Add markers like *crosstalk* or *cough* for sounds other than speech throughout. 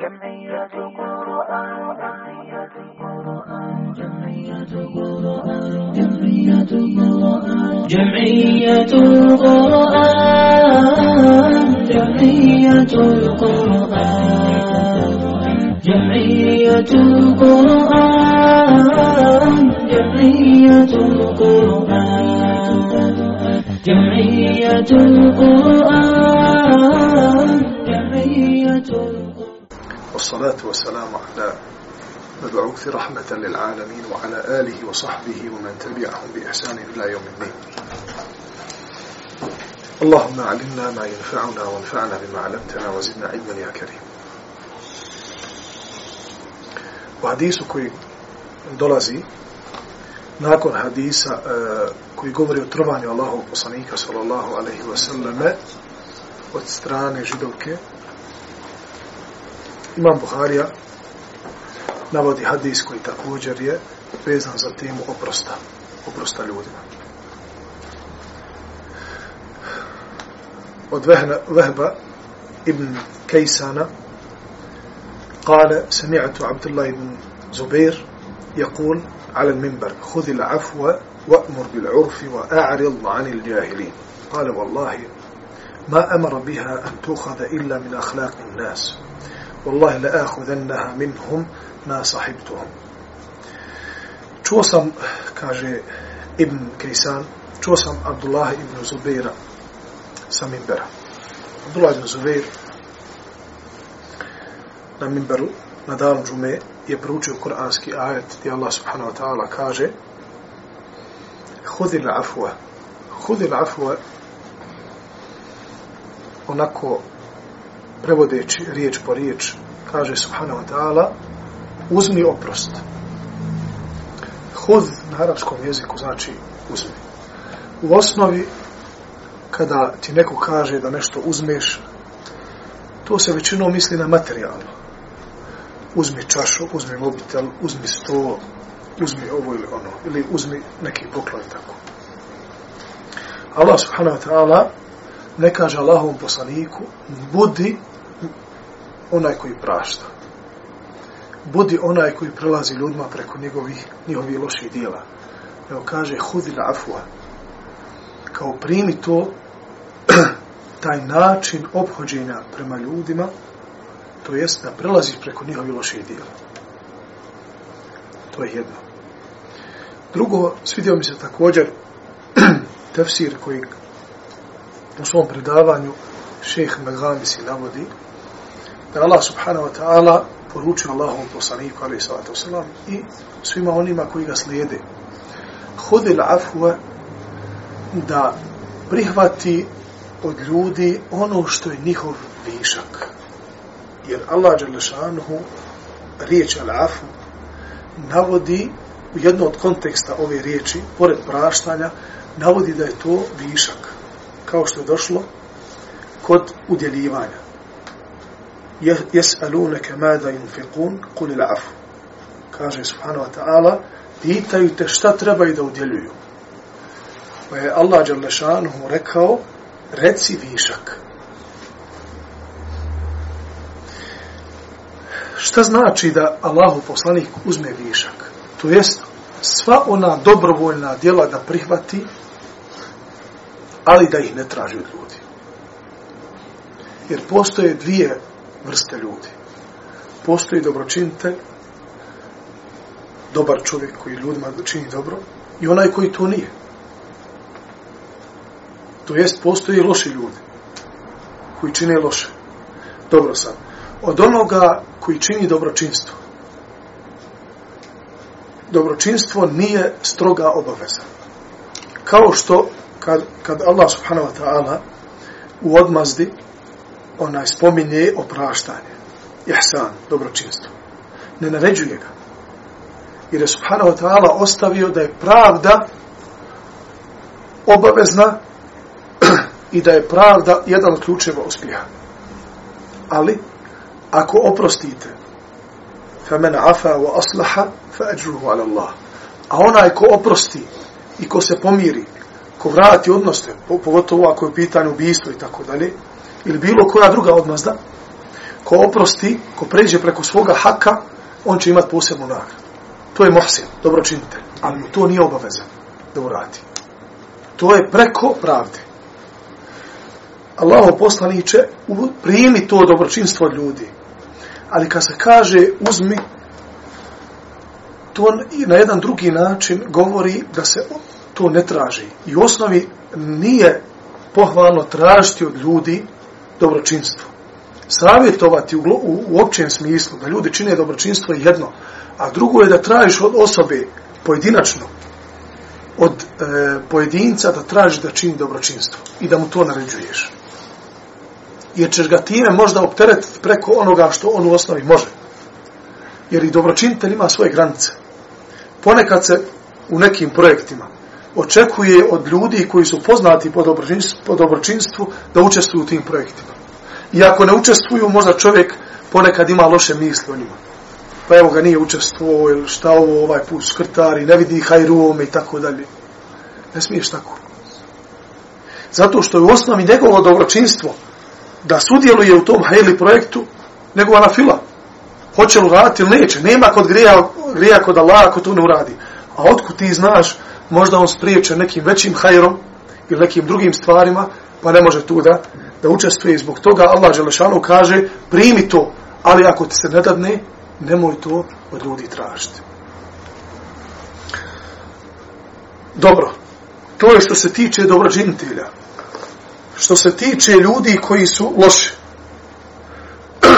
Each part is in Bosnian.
جمعية قرآن جمعية قرآن جمعية قرآن جمعية قرآن جمعية القرآن جمعية القرآن جمعية القرآن جمعية القرآن جمعية القرآن جمعية القرآن والصلاة والسلام على مبعوث رحمة للعالمين وعلى آله وصحبه ومن تبعهم بإحسان إلى يوم الدين. اللهم علمنا ما ينفعنا وانفعنا بما علمتنا وزدنا علما يا كريم. U hadisu koji dolazi nakon hadisa uh, koji govori o trovanju Allahovog poslanika sallallahu alaihi wa sallame od strane židovke Imam Buharija navodi hadis koji također je vezan za temu oprosta, oprosta ljudima. Od Vehba ibn Kejsana قال سمعت عبد الله بن زبير يقول على المنبر خذ العفو وأمر بالعرف وأعرض عن الجاهلين قال والله ما أمر بها أن تؤخذ إلا من أخلاق الناس والله لآخذنها منهم ما صحبتهم. توصم كاجة ابن كيسان توصم عبد الله ابن زبير سمينبر عبد الله ابن زبير سمينبر ندار جمع يبروجي قرآنسكي آية دي الله سبحانه وتعالى كاجة خذ العفو خذ العفو onako prevodeći riječ po riječ, kaže subhanahu wa ta'ala, uzmi oprost. Hud na arapskom jeziku znači uzmi. U osnovi, kada ti neko kaže da nešto uzmeš, to se većinom misli na materijalno. Uzmi čašu, uzmi mobitel, uzmi sto, uzmi ovo ili ono, ili uzmi neki poklon tako. Allah subhanahu wa ta'ala ne kaže Allahovom poslaniku, budi onaj koji prašta. Budi onaj koji prelazi ljudima preko njegovih, njihovih loših dijela. Evo kaže, hudi la afua. Kao primi to, *clears throat* taj način obhođenja prema ljudima, to jest da prelaziš preko njihovih loših dijela. To je jedno. Drugo, svidio mi se također *clears throat* tefsir koji u svom predavanju šeh Megamisi navodi, da Allah subhanahu wa ta'ala poručio Allahom poslaniku alaihi salatu wasalam i svima onima koji ga slijede. Hudil afwa da prihvati od ljudi ono što je njihov višak. Jer Allah Đalešanuhu riječ al-afu navodi u jedno od konteksta ove riječi, pored praštanja, navodi da je to višak. Kao što je došlo kod udjeljivanja jes'alunaka mada yunfiqun qul al'af kaže subhanahu wa ta'ala pitaju te šta treba da udjeljuju. Pa je Allah dželle šanehu rekao reci višak. Šta znači da Allahu poslanik uzme višak? To jest sva ona dobrovoljna djela da prihvati ali da ih ne traži od ljudi. Jer postoje dvije vrste ljudi. Postoji dobročinitelj, dobar čovjek koji ljudima čini dobro, i onaj koji to nije. To jest, postoji loši ljudi koji čine loše. Dobro sad. Od onoga koji čini dobročinstvo. Dobročinstvo nije stroga obaveza. Kao što kad, kad Allah subhanahu wa ta'ala u odmazdi onaj spominje opraštanje. Ihsan, dobročinstvo. Ne naređuje ga. Jer je subhanahu wa ta'ala ostavio da je pravda obavezna *clears throat* i da je pravda jedan od ključeva uspjeha. Ali, ako oprostite, fa men afa wa عَلَى fa ajruhu ala Allah. A onaj ko oprosti i ko se pomiri, ko vrati odnose, pogotovo ako je pitanje ubijstvo i tako dalje, ili bilo koja druga odmazda, ko oprosti, ko pređe preko svoga haka, on će imati posebnu nagradu. To je mohsin, dobročinitelj, ali mu to nije obaveza da uradi. To je preko pravde. Allaho poslaniće, primi to dobročinstvo od ljudi. Ali kad se kaže uzmi, to na jedan drugi način govori da se to ne traži. I u osnovi nije pohvalno tražiti od ljudi dobročinstvo. Savjetovati u, u, u općem smislu da ljudi čine dobročinstvo je jedno, a drugo je da tražiš od osobe pojedinačno, od e, pojedinca da traži da čini dobročinstvo i da mu to naređuješ. Jer ćeš ga time možda opteretiti preko onoga što on u osnovi može. Jer i dobročinitelj ima svoje granice. Ponekad se u nekim projektima očekuje od ljudi koji su poznati po dobročinstvu, po dobročinstvu da učestvuju u tim projektima. I ako ne učestvuju, možda čovjek ponekad ima loše misli o njima. Pa evo ga nije učestvovao ili šta ovo ovaj put skrtari, ne vidi hajru ovome i tako dalje. Ne smiješ tako. Zato što je u osnovi njegovo dobročinstvo da sudjeluje u tom hajli projektu nego na fila. Hoće li raditi ili neće. Nema kod grija, grija kod Allah ako to ne uradi. A otkud ti znaš možda on spriječe nekim većim hajrom ili nekim drugim stvarima, pa ne može tu da, da učestvuje. Zbog toga Allah Želešanu kaže, primi to, ali ako ti se ne dadne, nemoj to od ljudi tražiti. Dobro, to je što se tiče dobrođinitelja. Što se tiče ljudi koji su loši, *clears throat*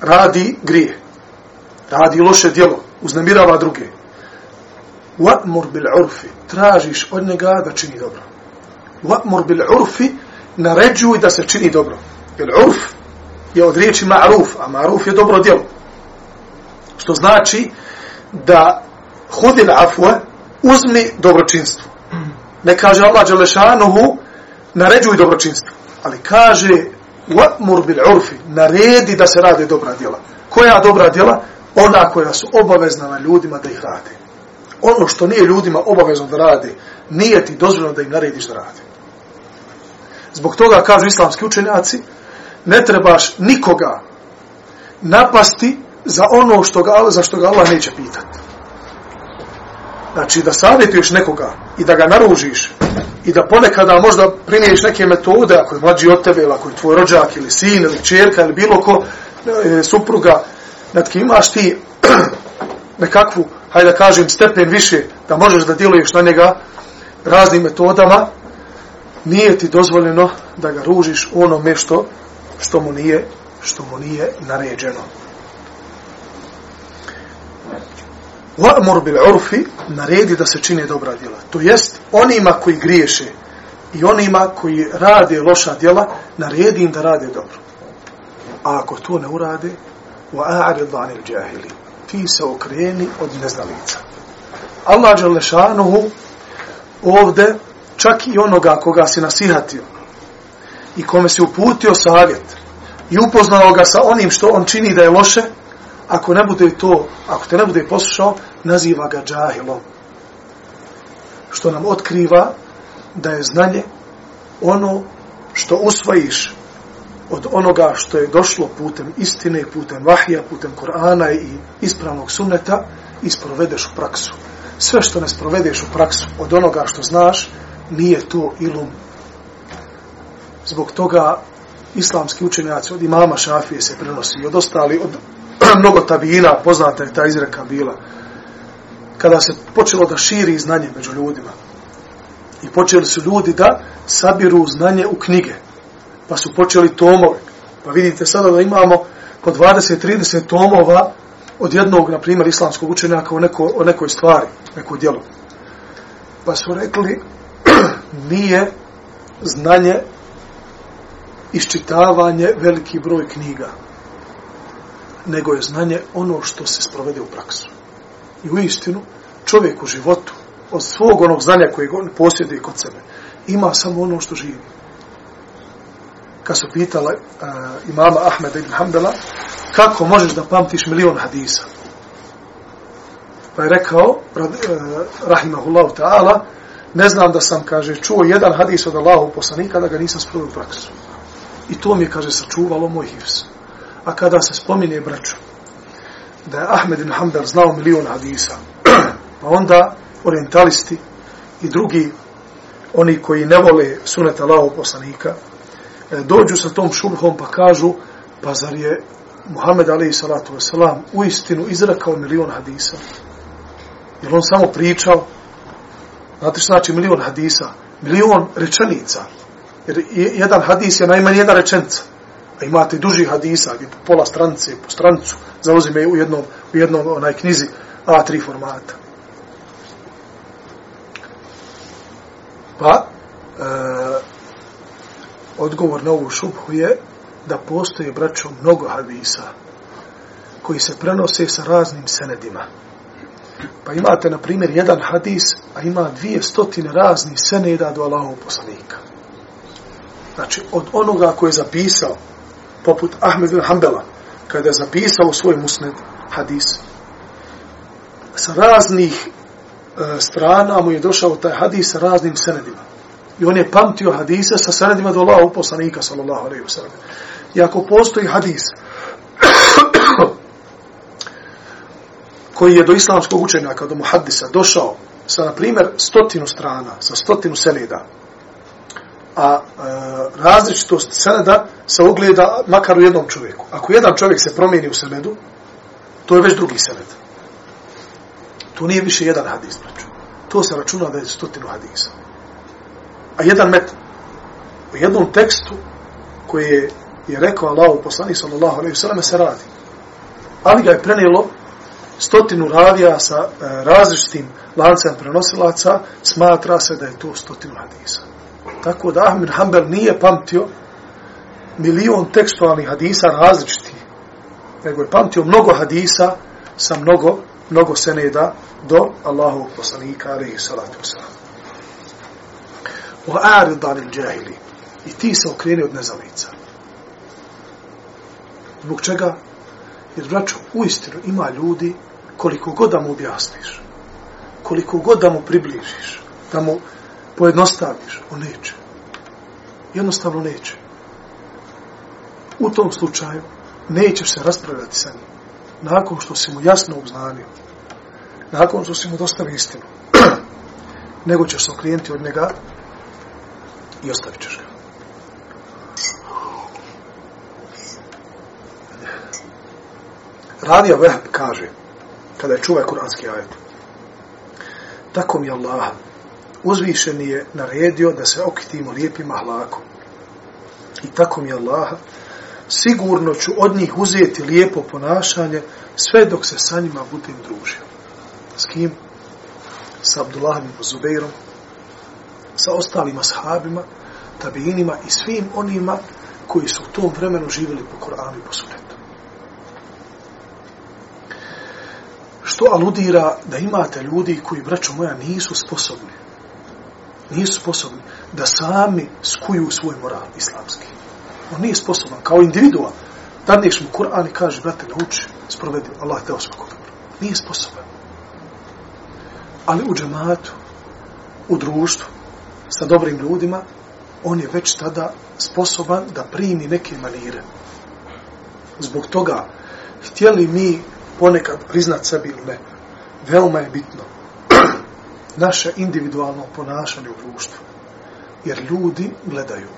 radi grije, radi loše djelo, uznemirava druge, wa'mur bil urfi. Tražiš od njega da čini dobro. Wa'mur bil urfi naređuj da se čini dobro. Jer urf je od riječi ma'ruf a ma'ruf je dobro djelo. Što znači da hudil afwa uzmi dobročinstvo. Ne kaže Allah Đelešanuhu naređuj dobročinstvo. Ali kaže wa'mur bil urfi naredi da se rade dobra djela. Koja dobra djela? Ona koja su obavezna na ljudima da ih rade ono što nije ljudima obavezno da rade, nije ti dozvoljeno da im narediš da rade. Zbog toga kažu islamski učenjaci, ne trebaš nikoga napasti za ono što ga, za što ga Allah neće pitati. Znači, da savjetuješ nekoga i da ga naružiš i da ponekada možda primiješ neke metode, ako je mlađi od tebe, ili ako je tvoj rođak, ili sin, ili čerka, ili bilo ko, e, supruga, nad kim imaš ti *clears throat* nekakvu hajde da kažem, stepen više, da možeš da djeluješ na njega raznim metodama, nije ti dozvoljeno da ga ružiš onome što, što mu nije, što mu nije naređeno. Wa'mur bil urfi naredi da se čini dobra djela. To jest, onima koji griješe i onima koji rade loša djela, naredi im da rade dobro. A ako to ne urade, wa'arid anil jahilin ti se okreni od neznalica. Allah Đalešanuhu ovde čak i onoga koga si nasihatio i kome si uputio savjet i upoznao ga sa onim što on čini da je loše, ako ne bude to, ako te ne bude poslušao, naziva ga džahilom. Što nam otkriva da je znanje ono što usvojiš od onoga što je došlo putem istine, putem vahija, putem Korana i ispravnog sunneta, isprovedeš u praksu. Sve što ne sprovedeš u praksu od onoga što znaš, nije to ilum. Zbog toga islamski učenjaci od imama Šafije se prenosi i od ostali, od *clears throat* mnogo tabijina, poznata je ta izreka bila, kada se počelo da širi znanje među ljudima i počeli su ljudi da sabiru znanje u knjige, pa su počeli tomove. Pa vidite sada da imamo po 20-30 tomova od jednog, na primjer, islamskog učenjaka o, neko, o nekoj stvari, nekoj djelu. Pa su rekli, *clears throat* nije znanje iščitavanje veliki broj knjiga, nego je znanje ono što se sprovede u praksu. I u istinu, čovjek u životu, od svog onog znanja koje on posjeduje kod sebe, ima samo ono što živi kad su pitala uh, e, imama Ahmeda ibn Hanbala, kako možeš da pamtiš milion hadisa? Pa je rekao, rad, uh, rahimahullahu ta'ala, ne znam da sam, kaže, čuo jedan hadis od Allahu poslanika, da ga nisam sprovio u praksu. I to mi je, kaže, sačuvalo moj hivs. A kada se spominje braću, da je Ahmed ibn Hanbal znao milion hadisa, *clears throat* pa onda orientalisti i drugi, oni koji ne vole suneta Allahov poslanika, E, dođu sa tom šubhom pa kažu, pa zar je Muhammed Ali salatu wasalam u istinu izrekao milion hadisa? jer on samo pričao? Znate što znači milion hadisa? Milion rečenica. Jer jedan hadis je najmanje jedna rečenica. A imate duži hadisa, gdje po pola stranice, po stranicu, zauzime u jednom, u jednom onaj knjizi A3 formata. Pa, e, odgovor na ovu šubhu je da postoje, braćo, mnogo hadisa koji se prenose sa raznim senedima. Pa imate, na primjer, jedan hadis, a ima dvije stotine raznih seneda do Allahov poslanika. Znači, od onoga koji je zapisao, poput Ahmed bin Hanbala, kada je zapisao svoj musned hadis, sa raznih e, strana mu je došao taj hadis sa raznim senedima. I on je pamtio hadise sa senedima do Allahu poslanika, sallallahu alaihi wa sallam. I ako postoji hadis koji je do islamskog učenjaka, do muhaddisa, došao sa, na primjer, stotinu strana, sa stotinu seneda, a e, različitost seneda se ogleda makar u jednom čovjeku. Ako jedan čovjek se promijeni u senedu, to je već drugi sened. To nije više jedan hadis, braću. To se računa da je stotinu hadisa. A jedan met, u jednom tekstu koji je, je rekao Allah u sallallahu alaihi sallam se radi. Ali ga je prenijelo stotinu ravija sa e, različitim lancem prenosilaca, smatra se da je to stotinu hadisa. Tako da Ahmed Hanbel nije pamtio milion tekstualnih hadisa različitih, nego je pamtio mnogo hadisa sa mnogo, mnogo seneda do Allahu poslanika, alaihi salatu wasalam. Wa arid anil jahili. I ti se okreni od nezalica. Zbog čega? Jer, braćo, u istinu ima ljudi koliko god da mu objasniš, koliko god da mu približiš, da mu pojednostaviš, on neće. Jednostavno neće. U tom slučaju nećeš se raspravljati sa njim. Nakon što si mu jasno obznanio, nakon što si mu dostavio istinu, *clears throat* nego ćeš se okrijenti od njega i ostavit ćeš ga. Ravija Vehb kaže, kada je čuvaj kuranski ajet, tako mi Allah uzvišen je naredio da se okitimo lijepim ahlakom. I tako mi Allah sigurno ću od njih uzeti lijepo ponašanje sve dok se sa njima budem družio. S kim? Sa Abdullahom i Zubeirom, sa ostalim ashabima, tabinima i svim onima koji su u tom vremenu živjeli po Koranu i po sunetu. Što aludira da imate ljudi koji, braćo moja, nisu sposobni nisu sposobni da sami skuju svoj moral islamski. On nije sposoban, kao individua, dadneš mu Kur'an i kaže, brate, nauči, sprovedi, Allah te osvako dobro. Nije sposoban. Ali u džematu, u društvu, sa dobrim ljudima, on je već tada sposoban da primi neke manire. Zbog toga, htjeli mi ponekad priznat sebi ili ne, veoma je bitno *clears throat* naše individualno ponašanje u društvu. Jer ljudi gledaju.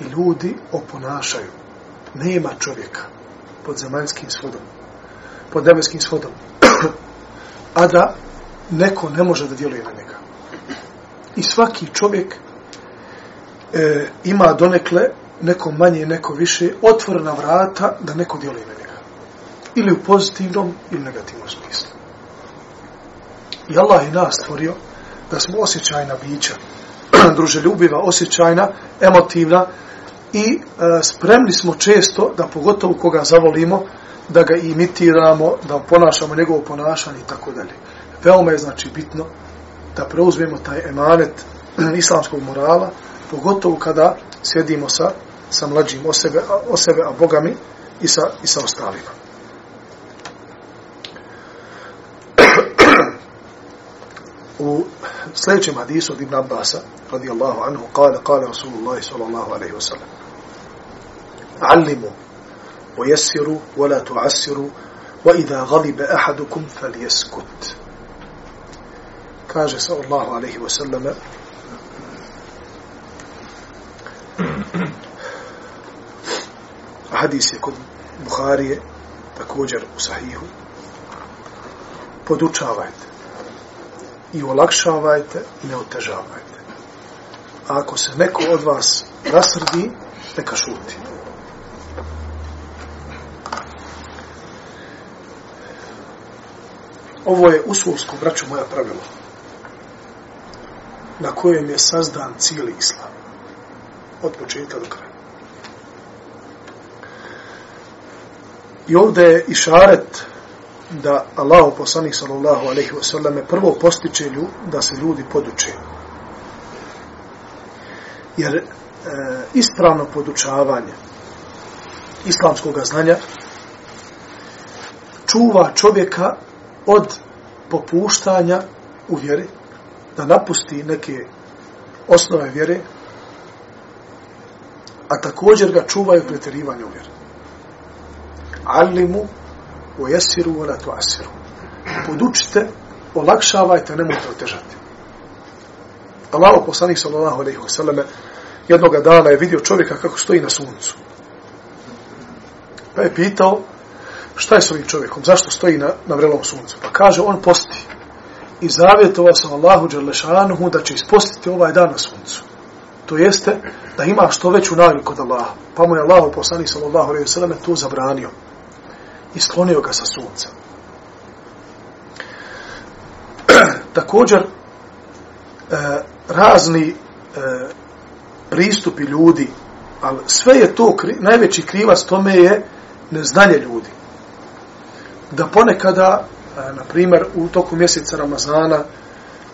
I ljudi oponašaju. Nema čovjeka pod zemaljskim svodom, pod nebeskim svodom, *clears throat* a da neko ne može da djeluje na njega. I svaki čovjek e, ima donekle neko manje, neko više, otvorena vrata da neko djeluje na njega. Ili u pozitivnom ili negativnom smislu. I Allah je nas stvorio da smo osjećajna bića, *clears throat* druželjubiva, osjećajna, emotivna i e, spremni smo često da pogotovo koga zavolimo, da ga imitiramo, da ponašamo njegovo ponašanje i tako dalje. Veoma je znači bitno da preuzmemo taj emanet *clears throat* islamskog morala, pogotovo kada sjedimo sa, sa mlađim o sebe, o sebe, a bogami i sa, i sa ostalima. *clears throat* u sljedećem hadisu od Ibn Abbasa, radijallahu anhu, kale, kale Rasulullah sallallahu alaihi wa sallam, Allimu ويسروا ولا تعسروا وإذا غضب أحدكم فليسكت kaže sallallahu alaihi wa sallam hadis je kod Buharije također u sahihu. Podučavajte i olakšavajte i ne otežavajte. A ako se neko od vas rasrdi neka šuti. Ovo je usulsko braću moja pravilo na kojem je sazdan cijeli islam. Od početka do kraja. I ovdje je išaret da Allah poslanik sallallahu alaihi wa sallam prvo postiče lju, da se ljudi poduče. Jer e, ispravno podučavanje islamskog znanja čuva čovjeka od popuštanja u vjeri da napusti neke osnove vjere, a također ga čuvaju pretjerivanje u vjeru. Alimu u jesiru u ratu asiru. Podučite, olakšavajte, nemojte otežati. Allaho poslanik sallallahu alaihi wa sallame jednog dana je vidio čovjeka kako stoji na suncu. Pa je pitao, šta je s ovim čovjekom, zašto stoji na, na vrelom suncu? Pa kaže, on posti i zavjetovao sam Allahu Đerlešanuhu da će ispostiti ovaj dan na suncu. To jeste da ima što veću naviku kod Allaha. Pa mu je Allah poslani sallallahu alaihi sallam to zabranio. I sklonio ga sa sunca. *clears throat* Također, e, razni e, pristupi ljudi, ali sve je to, kri, najveći krivac tome je neznanje ljudi. Da ponekada na primjer, u toku mjeseca Ramazana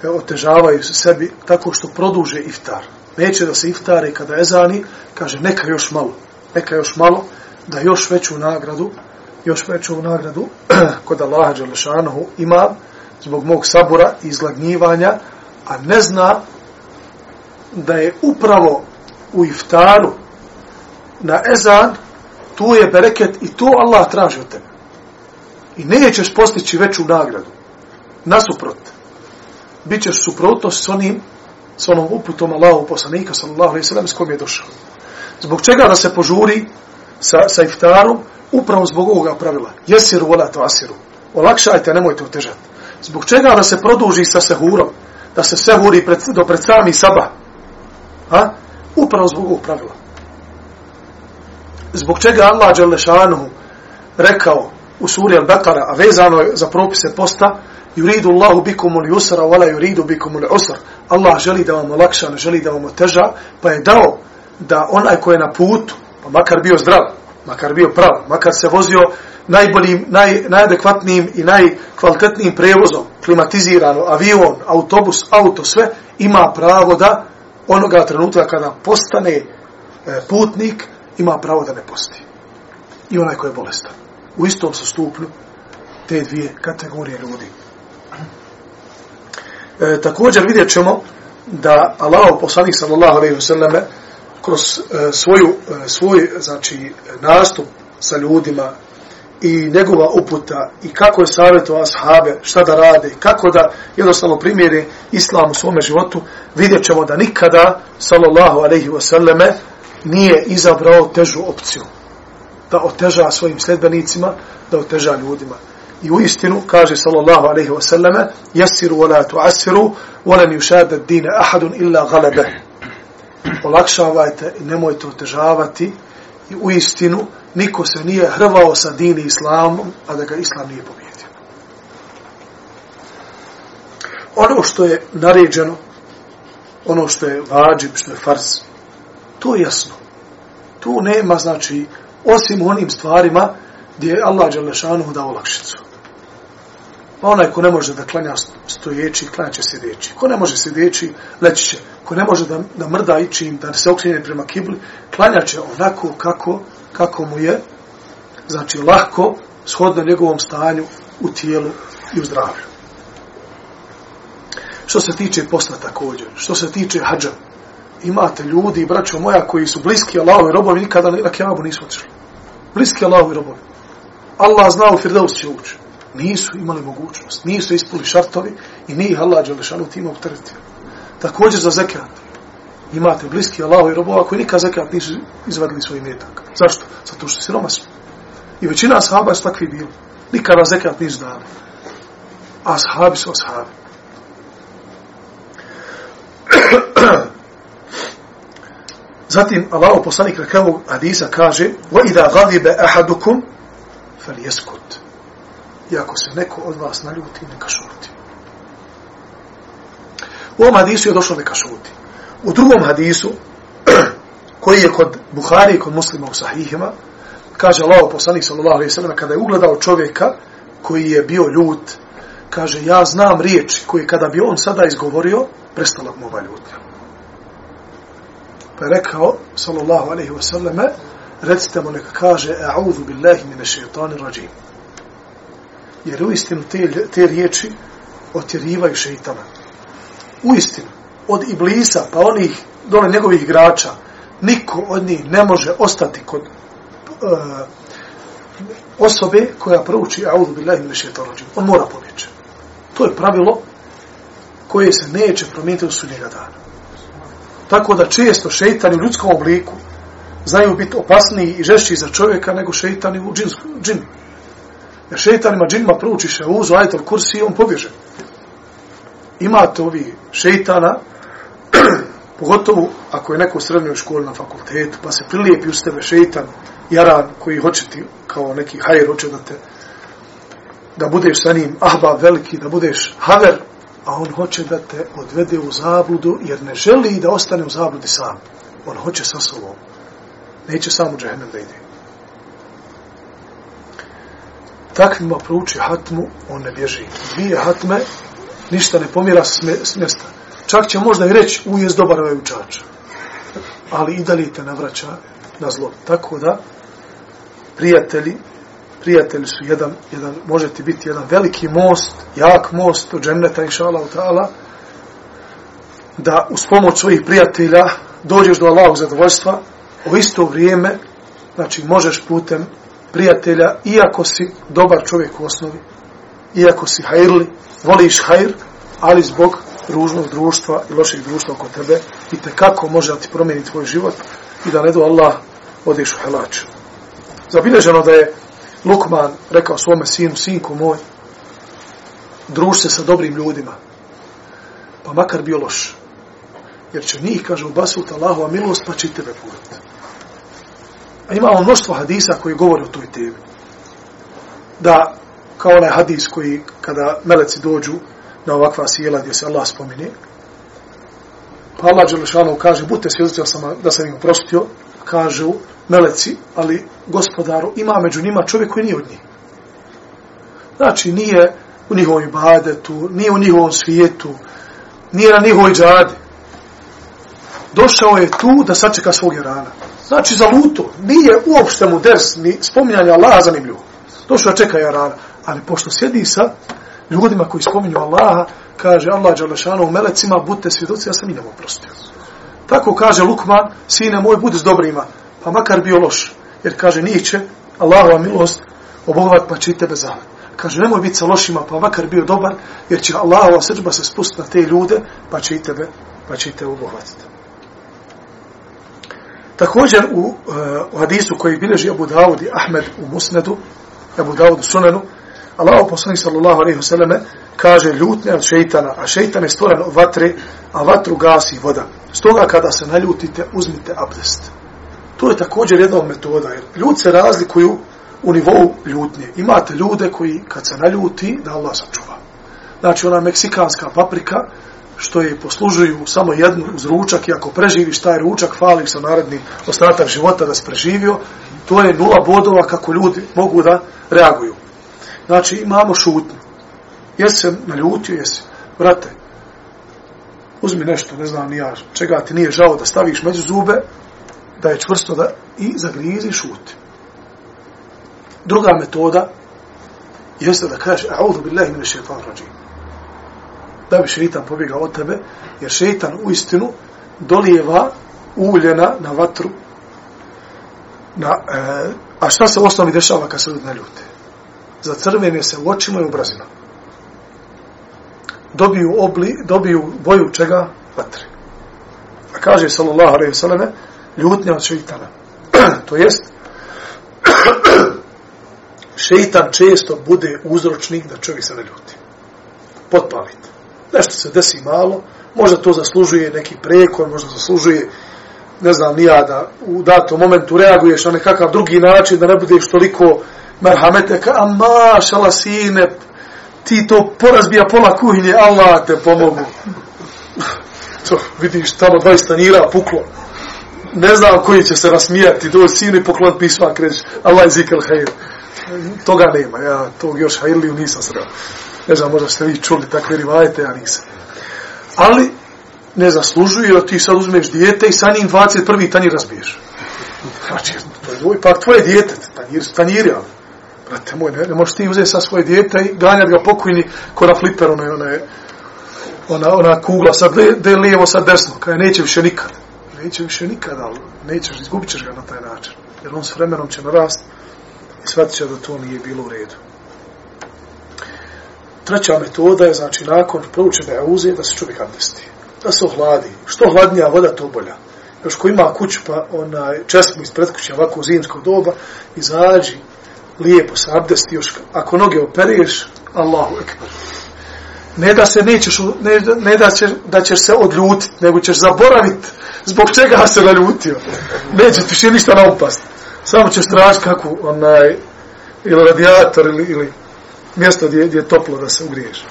e, otežavaju se sebi tako što produže iftar. Neće da se iftare kada je zani, kaže neka još malo, neka još malo, da još veću nagradu, još veću nagradu *clears throat* kod Allaha Đalešanohu ima zbog mog sabora i izgladnjivanja, a ne zna da je upravo u iftaru na ezan, tu je bereket i to Allah traži od tebe i nećeš postići veću nagradu. Nasuprot, Bićeš suprotno s onim, s onom uputom Allahu poslanika, sallallahu alaihi sallam, s kojim je došao. Zbog čega da se požuri sa, sa iftarom? Upravo zbog ovoga pravila. Jesiru, vola to asiru. Olakšajte, nemojte otežati. Zbog čega da se produži sa sehurom? Da se sehuri pred, do pred sami sabah? A? Upravo zbog ovog pravila. Zbog čega Allah Đalešanuhu rekao u suri Al-Baqara, a vezano je za propise posta, yuridu Allahu bikum al-yusra wala yuridu bikum al-usra. Allah želi da vam olakša, ne želi da vam oteža, pa je dao da onaj ko je na putu, pa makar bio zdrav, makar bio prav, makar se vozio najboljim, naj, najadekvatnijim i najkvalitetnijim prevozom, klimatizirano, avion, autobus, auto, sve, ima pravo da onoga trenutka kada postane e, putnik, ima pravo da ne posti. I onaj ko je bolestan u istom su stupnju te dvije kategorije ljudi. E, također vidjet ćemo da Allah poslanik sallallahu alaihi wasallam kroz e, svoju, e, svoj znači, nastup sa ljudima i njegova uputa i kako je savjeto ashabe, šta da rade, kako da jednostavno primjeri islam u svome životu, vidjet ćemo da nikada sallallahu alaihi wasallam nije izabrao težu opciju da oteža svojim sledbenicima, da oteža ljudima. I u istinu, kaže sallallahu alaihi wasallam, jesiru wa la tuasiru, wa lan yushada dine ahadun illa galebe. Olakšavajte i nemojte otežavati i u istinu niko se nije hrvao sa dini islamom, a da ga islam nije pobjedio. Ono što je naređeno, ono što je vađib, što je farz, to je jasno. Tu nema, znači, osim onim stvarima gdje je Allah Đalešanu dao olakšicu. Pa onaj ko ne može da klanja stojeći, klanja će sjedeći. Ko ne može sjedeći, leći će. Ko ne može da, da mrda ičim, da se okrenje prema kibli, klanja će onako kako, kako mu je, znači lahko, shodno njegovom stanju u tijelu i u zdravlju. Što se tiče posta također, što se tiče hađa, imate ljudi, braćo moja, koji su bliski Allahovi robovi, nikada na kjabu nisu otišli. bliski Allahu i robovi. Allah zna u Firdaus će ući. Nisu imali mogućnost, nisu ispuli šartovi i nije ih Allah Đelešanu time opteretio. Također za zekat. Imate bliski Allahu i robova koji nikad zekat nisu izvadili svoj metak. Zašto? Zato što si romasni. I većina sahaba su takvi bili. Nikada zekat nisu dali. A sahabi su ashabi. Zatim Allahu poslanik na kraju hadisa kaže: "Wa idha ghadiba ahadukum falyaskut." I ako se neko od vas naljuti, neka šuti. U ovom hadisu je došlo neka šuti. U drugom hadisu, *clears throat* koji je kod Buhari i kod muslima u sahihima, kaže Allah poslanik sallallahu alaihi sallam, kada je ugledao čovjeka koji je bio ljut, kaže, ja znam riječi koje kada bi on sada izgovorio, prestala mu ova ljutnja. Pa je rekao, sallallahu alaihi wasallam, recite mu neka kaže, a'udhu billahi mine šeitani rađim. Jer u istinu te, te riječi otjerivaju šeitana. U istinu, od iblisa, pa onih dole njegovih igrača, niko od njih ne može ostati kod uh, osobe koja prouči a'udhu billahi mine šeitani rađim. On mora pobjeći. To je pravilo koje se neće promijeniti u sudnjega dana. Tako da često šeitani u ljudskom obliku znaju biti opasniji i žešći za čovjeka nego šeitani u džinsku, džinu. Jer šeitanima džinima proučiše uzu, ajtel kursi i on pobježe. Imate ovi šeitana, *clears throat* pogotovo ako je neko u srednjoj školi na fakultetu, pa se prilijepi uz tebe šeitan, jaran koji hoće ti kao neki hajr, hoće da te da budeš sa njim ahba veliki, da budeš haver, a on hoće da te odvede u zabludu, jer ne želi da ostane u zabludi sam. On hoće sa sobom. Neće sam u džehennem da ide. Takvima prouči hatmu, on ne bježi. Dvije hatme, ništa ne pomjera s mjesta. Čak će možda i reći, u dobar ovaj učač. Ali i dalje te navraća na zlo. Tako da, prijatelji, prijatelji su jedan, jedan, može ti biti jedan veliki most, jak most od dženneta, inša Allah, ta'ala, da uz pomoć svojih prijatelja dođeš do Allahog zadovoljstva, u isto vrijeme, znači možeš putem prijatelja, iako si dobar čovjek u osnovi, iako si hajrli, voliš hajr, ali zbog ružnog društva i lošeg društva oko tebe, i te kako može da ti promijeni tvoj život i da ne do Allah odeš u helač. Zabilježeno da je Lukman rekao svome sinu, sinku moj, druž se sa dobrim ljudima, pa makar bio loš. Jer će njih, kaže, ubasut Allahova milost, pa će tebe put. A imamo mnoštvo hadisa koji govore o toj temi. Da, kao onaj hadis koji, kada meleci dođu na ovakva sjela gdje se Allah spomine, pa Allah Đelešanu kaže, budite svjedoci sam da sam im oprostio, kažu meleci, ali gospodaru, ima među njima čovjek koji nije od njih. Znači, nije u njihovom ibadetu, nije u njihovom svijetu, nije na njihovoj džadi. Došao je tu da sačeka svog rana. Znači, za luto, nije uopšte mu ders, ni spominjanje Allaha zanimljivo. Došao je čeka rana. Ali pošto sjedi sa ljudima koji spominju Allaha, kaže Allah Đalešanu u melecima, budite svjedoci, ja sam i nemo oprostio. Tako kaže Lukman, sine moj, budi s dobrima, pa makar bio loš. Jer kaže, nije će Allahova milost obogovat, pa će i tebe zavet. Kaže, nemoj biti sa lošima, pa makar bio dobar, jer će Allahova srđba se spustiti na te ljude, pa će i tebe, pa će i tebe obogatiti. Također u, uh, u hadisu koji bileži Abu Dawud i Ahmed u Musnedu, Abu Dawud u Sunanu, Allah poslanik sallallahu alaihi wa sallame kaže ljutne od šeitana, a šeitan je stvoren od vatre, a vatru gasi voda. Stoga kada se naljutite, uzmite abdest. To je također jedna od metoda, jer ljud se razlikuju u nivou ljutnje. Imate ljude koji kad se naljuti, da Allah sačuva. Znači ona meksikanska paprika, što je poslužuju samo jednu uz ručak, i ako preživiš taj ručak, hvališ sa narodni ostatak života da se preživio, to je nula bodova kako ljudi mogu da reaguju. Znači imamo šutnju. Jesi se naljutio, jesi. Vrate, uzmi nešto, ne znam ni ja, čega ti nije žao da staviš među zube, da je čvrsto da i zagrizi i šuti. Druga metoda jeste da kažeš a'udhu billahi min shaitan rajim. Da bi šeitan pobjegao od tebe, jer šeitan u istinu dolijeva uljena na vatru na, e, A šta se u osnovi dešava kad se ljudi naljute? Za crvene se u očima i u brazima. Dobiju, obli, dobiju boju čega? Vatre. A kaže, sallallahu alaihi sallame, ljutnja od šeitana. *clears throat* to jest, *clears throat* šeitan često bude uzročnik da čovjek se naljuti. Potpalite. Nešto se desi malo, možda to zaslužuje neki prekor, možda zaslužuje ne znam, nija da u datom momentu reaguješ na nekakav drugi način, da ne budeš toliko merhamete, ka, a mašala sine, ti to porazbija pola kuhinje, Allah te pomogu. To, vidiš, tamo 20 tanira puklo. Ne znam koji će se rasmijati, do sine poklon pisma, kreći, Allah je zikel hajr. Toga nema, ja tog još hajrliju nisam sreo. Ne znam, možda ste vi čuli takve rivajete, ja nisam. Ali, ne zaslužuje, ti sad uzmeš dijete i sa njim 21. tanjir razbiješ. Znači, to je dvoj, pa tvoje dijete, tanjir, tanjir, ali Brate moj, ne, ne možeš ti uzeti sa svoje dijete i ganjati ga pokojni ko na fliper, ona, ona, ona, ona kugla, sad le, de lijevo, sad desno, kaj neće više nikad. Neće više nikad, ali nećeš, izgubit ćeš ga na taj način. Jer on s vremenom će narast i shvatit će da to nije bilo u redu. Treća metoda je, znači, nakon proučene auze, da se čovjek abdesti da se ohladi. Što hladnija voda, to bolja. Još ko ima kuću, pa onaj, česmo ispred kuće, ovako u zimsko doba, izađi, lijepo se abdesti, još ako noge opereš, Allahu ekber. Ne da se nećeš, ne, ne da, će, da ćeš se odljutiti, nego ćeš zaboraviti zbog čega se naljutio. Neće ti še ništa naupast. Samo ćeš tražiti kako onaj, ili radijator, ili, ili mjesto gdje, gdje je toplo da se ugriješ.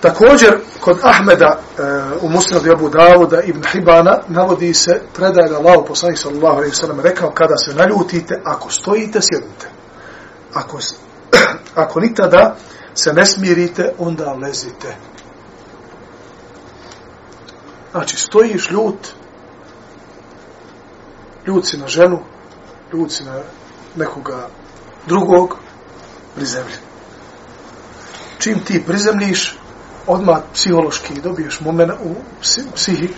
Također, kod Ahmeda e, u Musnadu Abu Davuda ibn Hibana navodi se predaj da Allah poslanik sallallahu alaihi sallam rekao kada se naljutite, ako stojite, sjednite. Ako, *clears throat* ako nikada se ne smirite, onda lezite. Znači, stojiš ljut, ljut si na ženu, ljut si na nekoga drugog, prizemlji. Čim ti prizemljiš, odmah psihološki dobiješ momena u psihi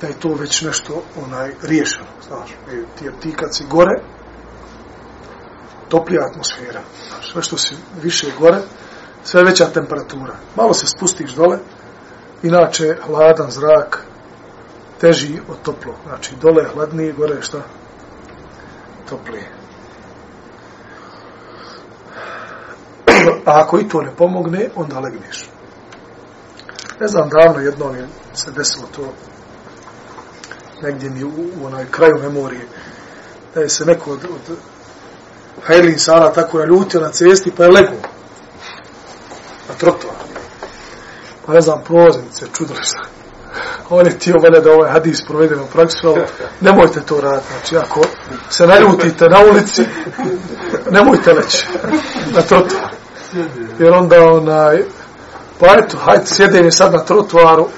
da je to već nešto onaj riješeno, znaš, ti, ti kad si gore, toplija atmosfera, znaš, sve što si više gore, sve veća temperatura, malo se spustiš dole, inače hladan zrak teži od toplo, znači dole je hladnije, gore je šta? Toplije. A ako i to ne pomogne, onda legneš. Ne znam, davno jednom je se desilo to negdje mi u, u onaj kraju memorije da je se neko od, od Hajlin Sara tako naljutio na cesti pa je lego na trotoar. Pa ne znam, proznice, čudili se. On je tio valjda da ovaj hadis provede u praksu, ali nemojte to raditi. Znači, ako se naljutite na ulici, nemojte leći na trotoar. Jer onda onaj, Pa eto, hajde, sjedem je sad na trotuaru,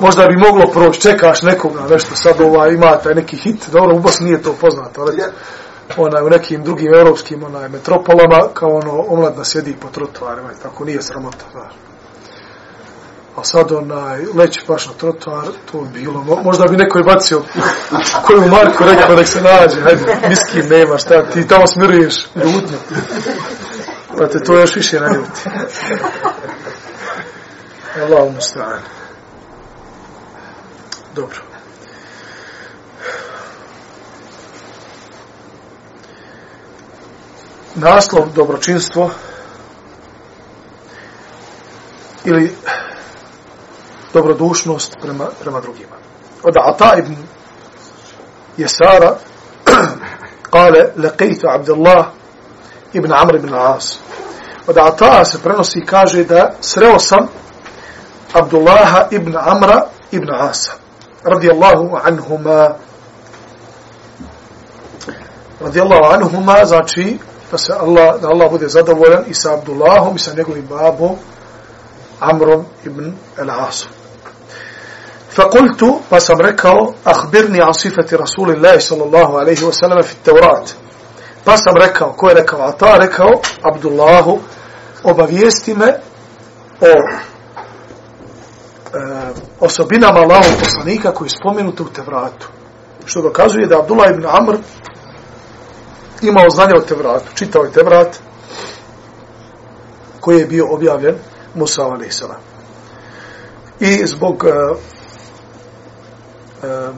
možda bi moglo proći, čekaš nekoga, nešto sad ova, ima taj neki hit, dobro, u Bosni nije to poznato, ali onaj, u nekim drugim europskim onaj, metropolama, kao ono, omladna sjedi po trotuarima, tako nije sramota, znaš. A sad onaj, leći baš na trotuar, to bi bilo, možda bi neko je bacio *laughs* koju Marko rekao da se nađe, hajde, miskim nema, šta, ti tamo smiruješ ljutno. Pa te to još više naljuti. Allahu musta'an. Dobro. Naslov dobročinstvo ili dobrodušnost prema, prema drugima. Od Ata ibn Jesara *clears throat* kale Lekejtu Abdullah ibn Amr ibn As. Od Ata se prenosi i kaže da sreo sam Abdullaha ibn Amra ibn Asa radijallahu anhuma radijallahu anhuma znači da se Allah, da Allah bude zadovoljan i sa Abdullahom i sa njegovim babom Amrom ibn al-Asom فقلت فسم ركو أخبرني عن صفة رسول الله صلى الله عليه وسلم في التوراة فسم ركو كوي ركو عطا ركو عبد الله obavijesti me o e, E, osobinama Allahov poslanika koji je spomenuto u Tevratu. Što dokazuje da Abdullah ibn Amr imao znanje o Tevratu, čitao je Tevrat, koji je bio objavljen Musa a.s. I zbog uh, uh,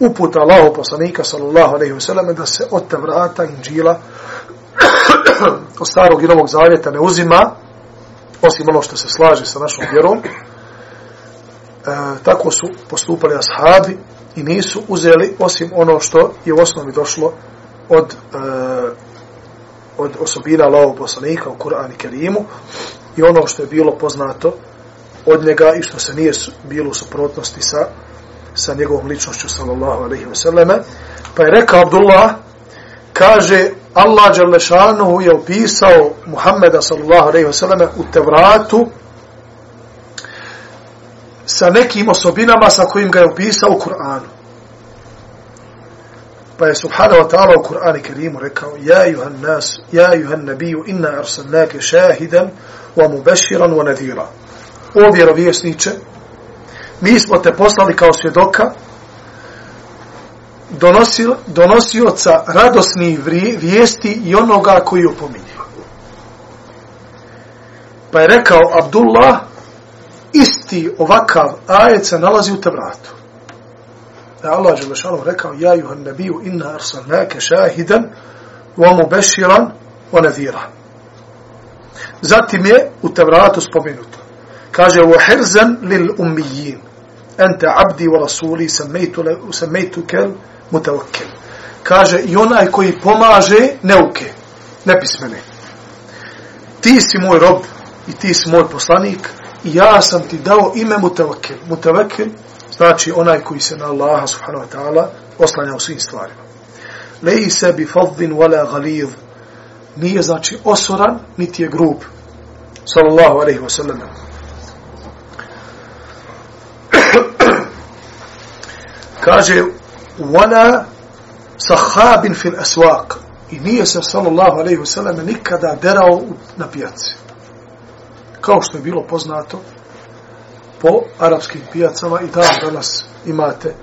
uputa Allahov poslanika sallallahu alejhi ve da se od Tevrata Inđila *coughs* od starog i novog zavjeta ne uzima osim ono što se slaže sa našom vjerom tako su postupali ashabi i nisu uzeli osim ono što je u osnovi došlo od e, od osobina Allahov poslanika u Kur'anu i Kerimu i ono što je bilo poznato od njega i što se nije bilo u suprotnosti sa sa njegovom ličnošću sallallahu alejhi ve selleme pa je rekao Abdullah kaže Allah dželle je opisao Muhameda sallallahu alejhi ve selleme u Tevratu sa nekim osobinama sa kojim ga je opisao u Kur'anu pa je subhanahu wa ta'ala u Kur'ani Kerimu rekao ja juhan nas ja juhan nabiju inna arsalnake šahidan wa mubashiran wa nadira. o vjerovjesniče mi smo te poslali kao svjedoka donosio, donosioca radosnih vijesti i onoga koji opominje. Pa je rekao Abdullah, isti ovakav ajet se nalazi u Tevratu. Da Allah je lešalom rekao, ja juhan nebiju inna arsalnake šahidan, wa mu beširan, wa nadhira. Zatim je u Tevratu spomenuto. Kaže, wa hirzan lil ummijin ente abdi wa rasuli samejtu, kel mutawakkil. Kaže, i onaj koji pomaže neuke, nepismene. Ti si moj rob i ti si moj poslanik ja sam ti dao ime mutawakkil. Mutawakkil znači onaj koji se na Allaha subhanahu wa ta'ala oslanja u svim stvarima. Lejse bi faddin wala ghalidh nije znači osoran, niti je grub. Sallallahu alaihi wa sallam. *clears throat* kaže wala sahabin fil aswaq i nije se sallallahu alejhi ve sellem nikada derao na pijaci kao što je bilo poznato po arapskim pijacama i tamo danas imate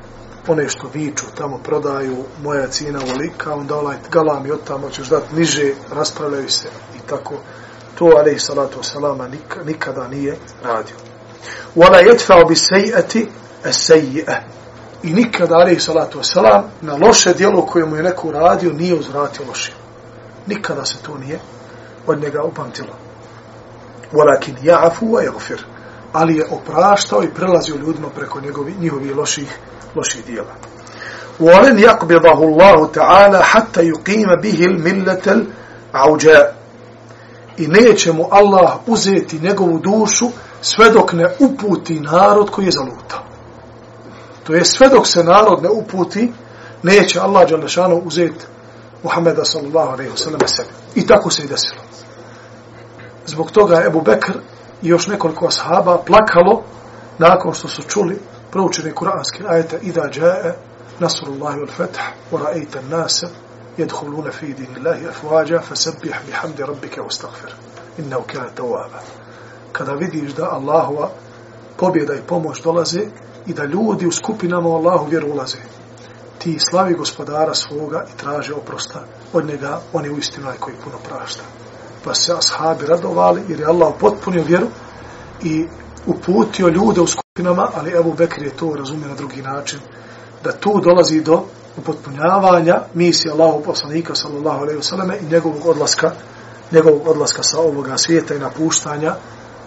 one što viču, tamo prodaju moja cijena volika, onda onaj galam i od tamo ćeš dati niže, raspravljaju se i tako. To, alaihi salatu wasalama, nikada nije radio. Wala yadfa'u bi sejati as sej'e. i nikada, alaihi salatu wasalam, na loše dijelo koje mu je neko uradio, nije uzvratio loše. Nikada se to nije od njega upamtilo. Walakin ja'fu wa yaghfir. Ali je opraštao i prelazio ljudima preko njegovi njihovi loših loših djela. Walan yaqbidahu Allah ta'ala hatta yuqima bihi al-millata al-auja. I neće mu Allah uzeti njegovu dušu sve dok ne uputi narod koji je zalutao. To je sve dok se narod ne uputi, neće Allah Đalešanu uzeti Muhammeda sallallahu alaihi wa sallam sebi. I tako se i desilo. Zbog toga Ebu Bekr i još nekoliko ashaba plakalo nakon što su čuli proučene kuranske ajete Ida džae Nasrullahi wal fetah wa ra'ejta nasa jedhuluna fi dinillahi afwaja afuađa fasabbih bihamdi rabbike wastaghfir innahu kana tawwaba tawaba kada vidiš da Allahova pobjeda i pomoć dolaze i da ljudi u skupinama Allahu vjeru ulaze. Ti slavi gospodara svoga i traže oprosta od njega, on je u istinu koji puno prašta. Pa se ashabi radovali jer je Allah potpunio vjeru i uputio ljude u skupinama, ali Ebu Bekir je to razumio na drugi način, da tu dolazi do upotpunjavanja misije Allahu poslanika sallallahu alejhi ve selleme i njegovog odlaska njegovog odlaska sa ovoga svijeta i napuštanja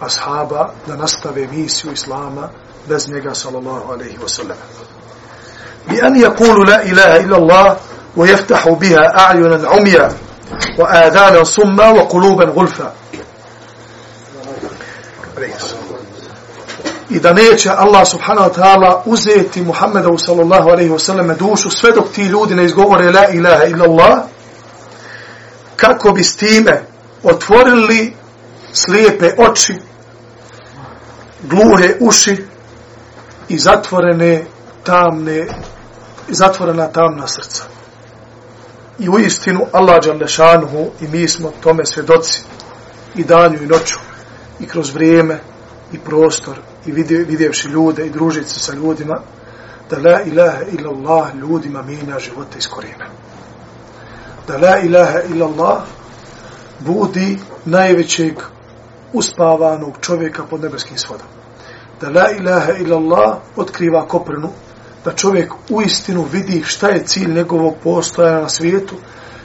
ashaba da nastave misiju islama bez njega sallallahu alejhi ve selleme Bi an yaqulu la ilaha illa Allah wa yaftahu biha a'yunan umya wa صما summa wa quluban. I da neće Allah subhanahu wa ta'ala uzeti Muhammeda sallallahu alaihi wasallam dušu sve dok ti ljudi ne izgovore la ilaha illa Allah kako bi s time otvorili slijepe oči gluhe uši i zatvorene tamne zatvorena tamna srca. I u istinu Allah Đalešanuhu i mi smo tome svjedoci i danju i noću i kroz vrijeme i prostor i vidjevši ljude i družiti se sa ljudima da la ilaha illa Allah ljudima mijenja života iz korijena. da la ilaha illallah budi najvećeg uspavanog čovjeka pod nebeskim svodom. Da la ilaha illallah otkriva koprnu, da čovjek u istinu vidi šta je cilj njegovog postoja na svijetu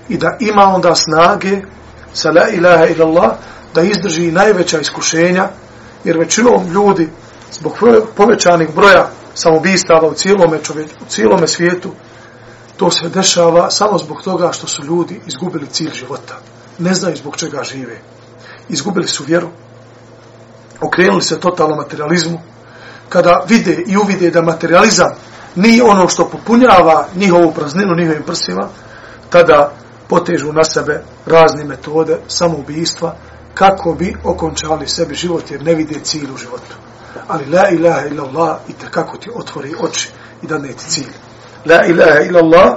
i da ima onda snage sa la ilaha illallah da izdrži najveća iskušenja, jer većinom ljudi zbog povećanih broja samobistava u cijelome, čovjek, u cijelome svijetu, to se dešava samo zbog toga što su ljudi izgubili cilj života. Ne znaju zbog čega žive. Izgubili su vjeru. Okrenuli se totalno materializmu. Kada vide i uvide da materializam nije ono što popunjava njihovu prazninu njihovim prsima, tada potežu na sebe razne metode samoubistva kako bi okončali sebi život jer ne vide cilj u životu. Ali la ilaha illallah i te kako ti otvori oči i da ne ti cilj. La ilaha illallah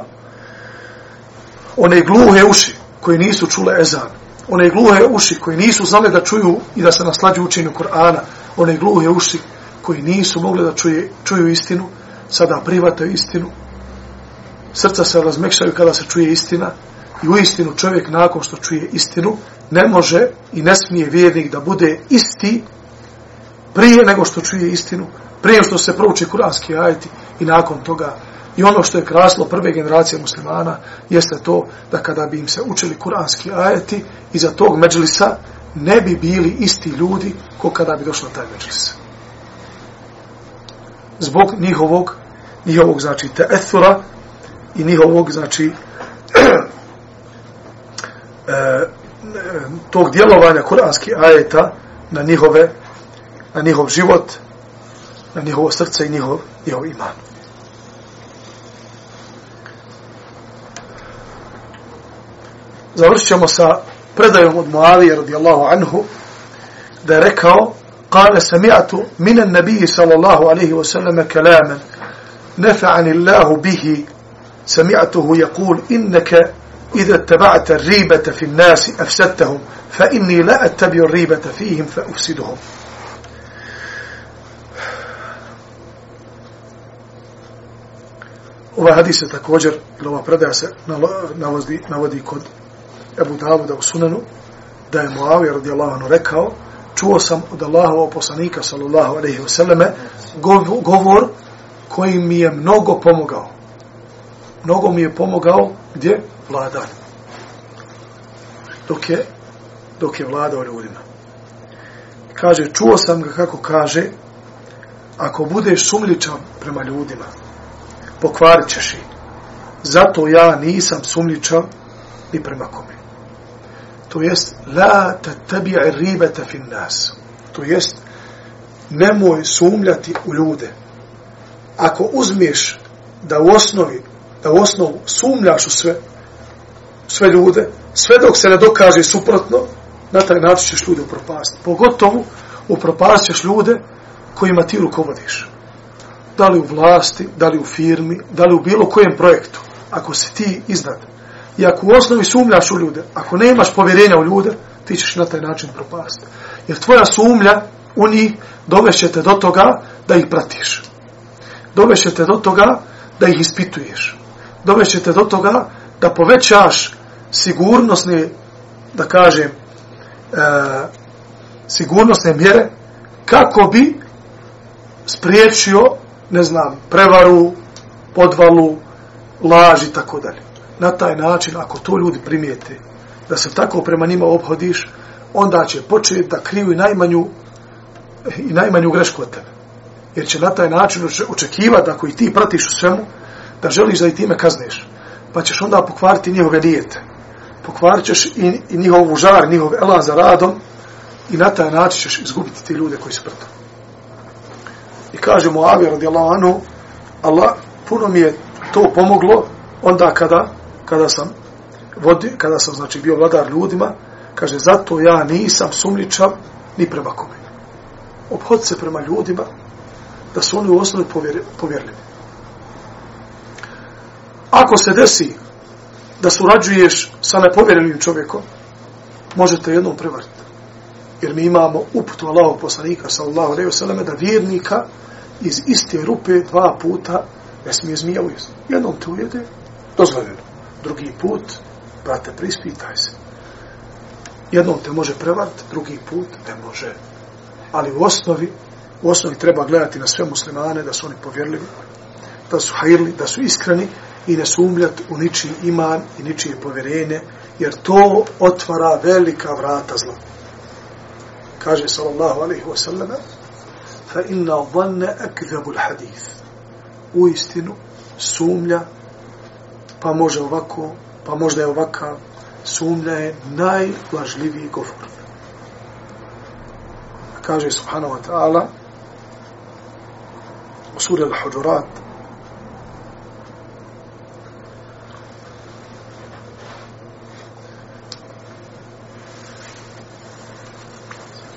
one gluhe uši koji nisu čule ezan, one gluhe uši koji nisu znali da čuju i da se naslađu učenju Kur'ana, one gluhe uši koji nisu mogli da čuje, čuju istinu, sada privataju istinu, srca se razmekšaju kada se čuje istina, I u istinu čovjek nakon što čuje istinu ne može i ne smije vjernik da bude isti prije nego što čuje istinu, prije što se prouči kuranski ajeti i nakon toga. I ono što je kraslo prve generacije muslimana jeste to da kada bi im se učili kuranski ajeti iza tog međlisa ne bi bili isti ljudi ko kada bi došla taj međlis. Zbog njihovog, njihovog znači teethura i njihovog znači *clears throat* e, tog djelovanja kuranskih ajeta na njihove na njihov život na njihovo srce i njihov, njihov iman. Završit ćemo sa predajom od Muavije radijallahu anhu da je rekao قال سمعت من النبي صلى الله عليه وسلم كلاما نفعني الله به. سمعته يقول إنك إذا اتبعت الريبة في الناس أفسدتهم فإني لا أتبع الريبة فيهم فأفسدهم. Ova hadis je također, ili ova predaja se navodi, navodi kod Ebu Davuda u Sunanu, da je Muavija radijallahu anhu rekao, čuo sam od Allahova poslanika sallallahu alaihi ve sallame govor koji mi je mnogo pomogao. Mnogo mi je pomogao gdje? vladar. Dok je, dok je vladao ljudima. Kaže, čuo sam ga kako kaže, ako budeš sumljičan prema ljudima, pokvarit ćeš ih. Zato ja nisam sumljičan ni prema kome. To jest, la ta ribata fi fin nas. To jest, nemoj sumljati u ljude. Ako uzmiješ da u osnovi, da u osnovu sumljaš u sve, sve ljude, sve dok se ne dokaže suprotno, na taj način ćeš ljude upropastiti Pogotovo upropast ćeš ljude kojima ti rukovodiš. Da li u vlasti, da li u firmi, da li u bilo kojem projektu. Ako se ti iznad i ako u osnovi sumljaš u ljude, ako nemaš povjerenja u ljude, ti ćeš na taj način propasti. Jer tvoja sumlja u njih dovešćete do toga da ih pratiš. Dovešćete do toga da ih ispituješ. Dovešćete do toga da povećaš sigurnosne, da kažem, e, sigurnosne mjere, kako bi spriječio, ne znam, prevaru, podvalu, laž i tako dalje. Na taj način, ako to ljudi primijete, da se tako prema njima obhodiš, onda će početi da kriju i najmanju, i najmanju grešku od tebe. Jer će na taj način očekivati, ako i ti pratiš u svemu, da želiš da i time kazneš pa ćeš onda pokvariti njihove dijete. Pokvarit ćeš i, i njihov žar, njihov elan za radom i na taj način ćeš izgubiti ti ljude koji su protiv. I kaže mu Avi radijallahu anhu, Allah, puno mi je to pomoglo onda kada, kada sam vodi, kada sam znači bio vladar ljudima, kaže, zato ja nisam sumničav ni prema kome. Obhod se prema ljudima da su oni u osnovi povjerljivi. Ako se desi da surađuješ sa nepovjerenim čovjekom, možete jednom prevariti. Jer mi imamo uputu Allahog poslanika, sallallahu alaihi wasallam, da vjernika iz iste rupe dva puta ne smije zmija ujesti. Jednom te ujede, dozvoljeno. Drugi put, brate, prispitaj se. Jednom te može prevariti, drugi put ne može. Ali u osnovi, u osnovi treba gledati na sve muslimane, da su oni povjerljivi, da su hajirli, da su iskreni i ne sumljati u ničiji iman i ničije povjerenje, jer to otvara velika vrata zla. Kaže sallallahu alaihi wa sallam, fa inna dhanne akdhabu hadith. U istinu, sumlja, pa može ovako, pa možda je ovakav, sumnja je najlažljiviji govor. Kaže subhanahu wa ta'ala, u suri al-Hujurat,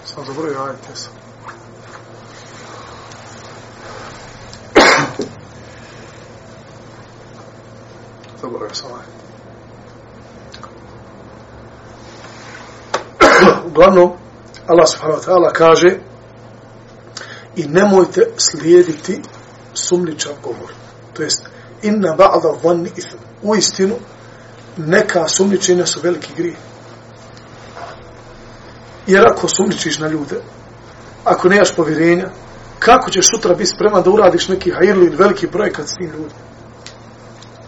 Sam zaboravio ajet, jesam. Zaboravio sam. Uglavnom, Allah subhanahu wa ta'ala kaže i nemojte slijediti sumničav govor. To jest, inna ba'da vanni ithm. U istinu, neka sumničenja su veliki grije. Jer ako sumničiš na ljude, ako nemaš povjerenja, kako ćeš sutra biti spreman da uradiš neki hajirli ili veliki projekat s tim ljudima?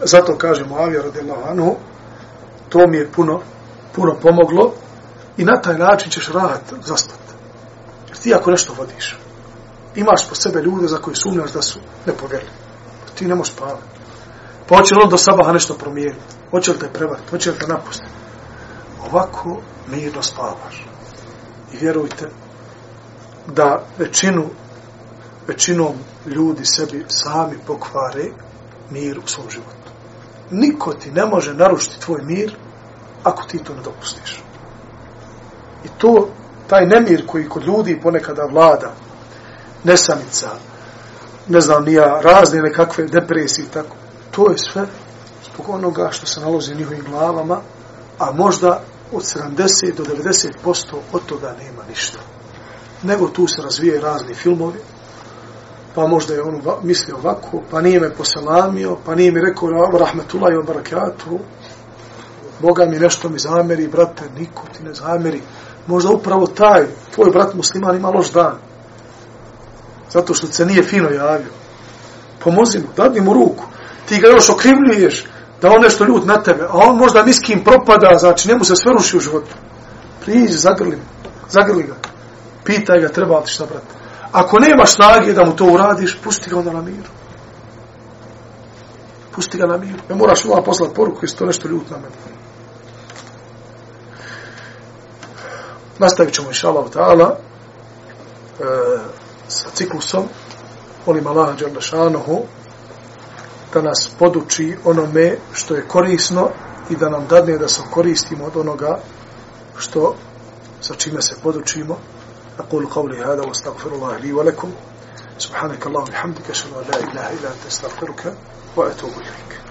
Zato kaže Muavija radijallahu anhu, to mi je puno, puno pomoglo i na taj način ćeš rahat zaspat. Jer ti ako nešto vodiš, imaš po sebe ljude za koji sumnjaš da su nepovjerni. Ti ne možeš spavati. Pa hoće li on do sabaha nešto promijeniti? Hoće li te prevariti? Hoće li te napustiti? Ovako mirno spavaš. I vjerujte da većinu, većinom ljudi sebi sami pokvare mir u svom životu. Niko ti ne može narušiti tvoj mir ako ti to ne dopustiš. I to, taj nemir koji kod ljudi ponekada vlada, nesamica, ne znam, nija razne nekakve depresije i tako, to je sve zbog onoga što se nalozi u njihovim glavama, a možda od 70 do 90% od toga nema ništa. Nego tu se razvije razni filmovi, pa možda je on mislio ovako, pa nije me poselamio, pa nije mi rekao rahmetullahi wa barakatuhu, Boga mi nešto mi zameri, brate, niko ti ne zameri. Možda upravo taj, tvoj brat musliman ima loš dan. Zato što se nije fino javio. Pomozi mu, dadni mu ruku. Ti ga još okrivljuješ da on nešto ljud na tebe, a on možda niskim propada, znači njemu se sve ruši u životu. Priđi, zagrli, zagrli ga. Pitaj ga, treba li ti šta, brate. Ako nemaš snage da mu to uradiš, pusti ga onda na miru. Pusti ga na miru. Ne moraš mu poslati poruku, jesi to nešto ljut na mene. Nastavit ćemo, inša Allah, ta'ala, e, sa ciklusom, molim Allah, Đerlešanohu, da nas poduči onome što je korisno i da nam dadne da se koristimo od onoga što sa čime se podučimo. أقول قولي هذا وأستغفر الله لي ولكم. سبحانك اللهم وبحمدك أشهد أن لا إله إلا أنت أستغفرك وأتوب إليك.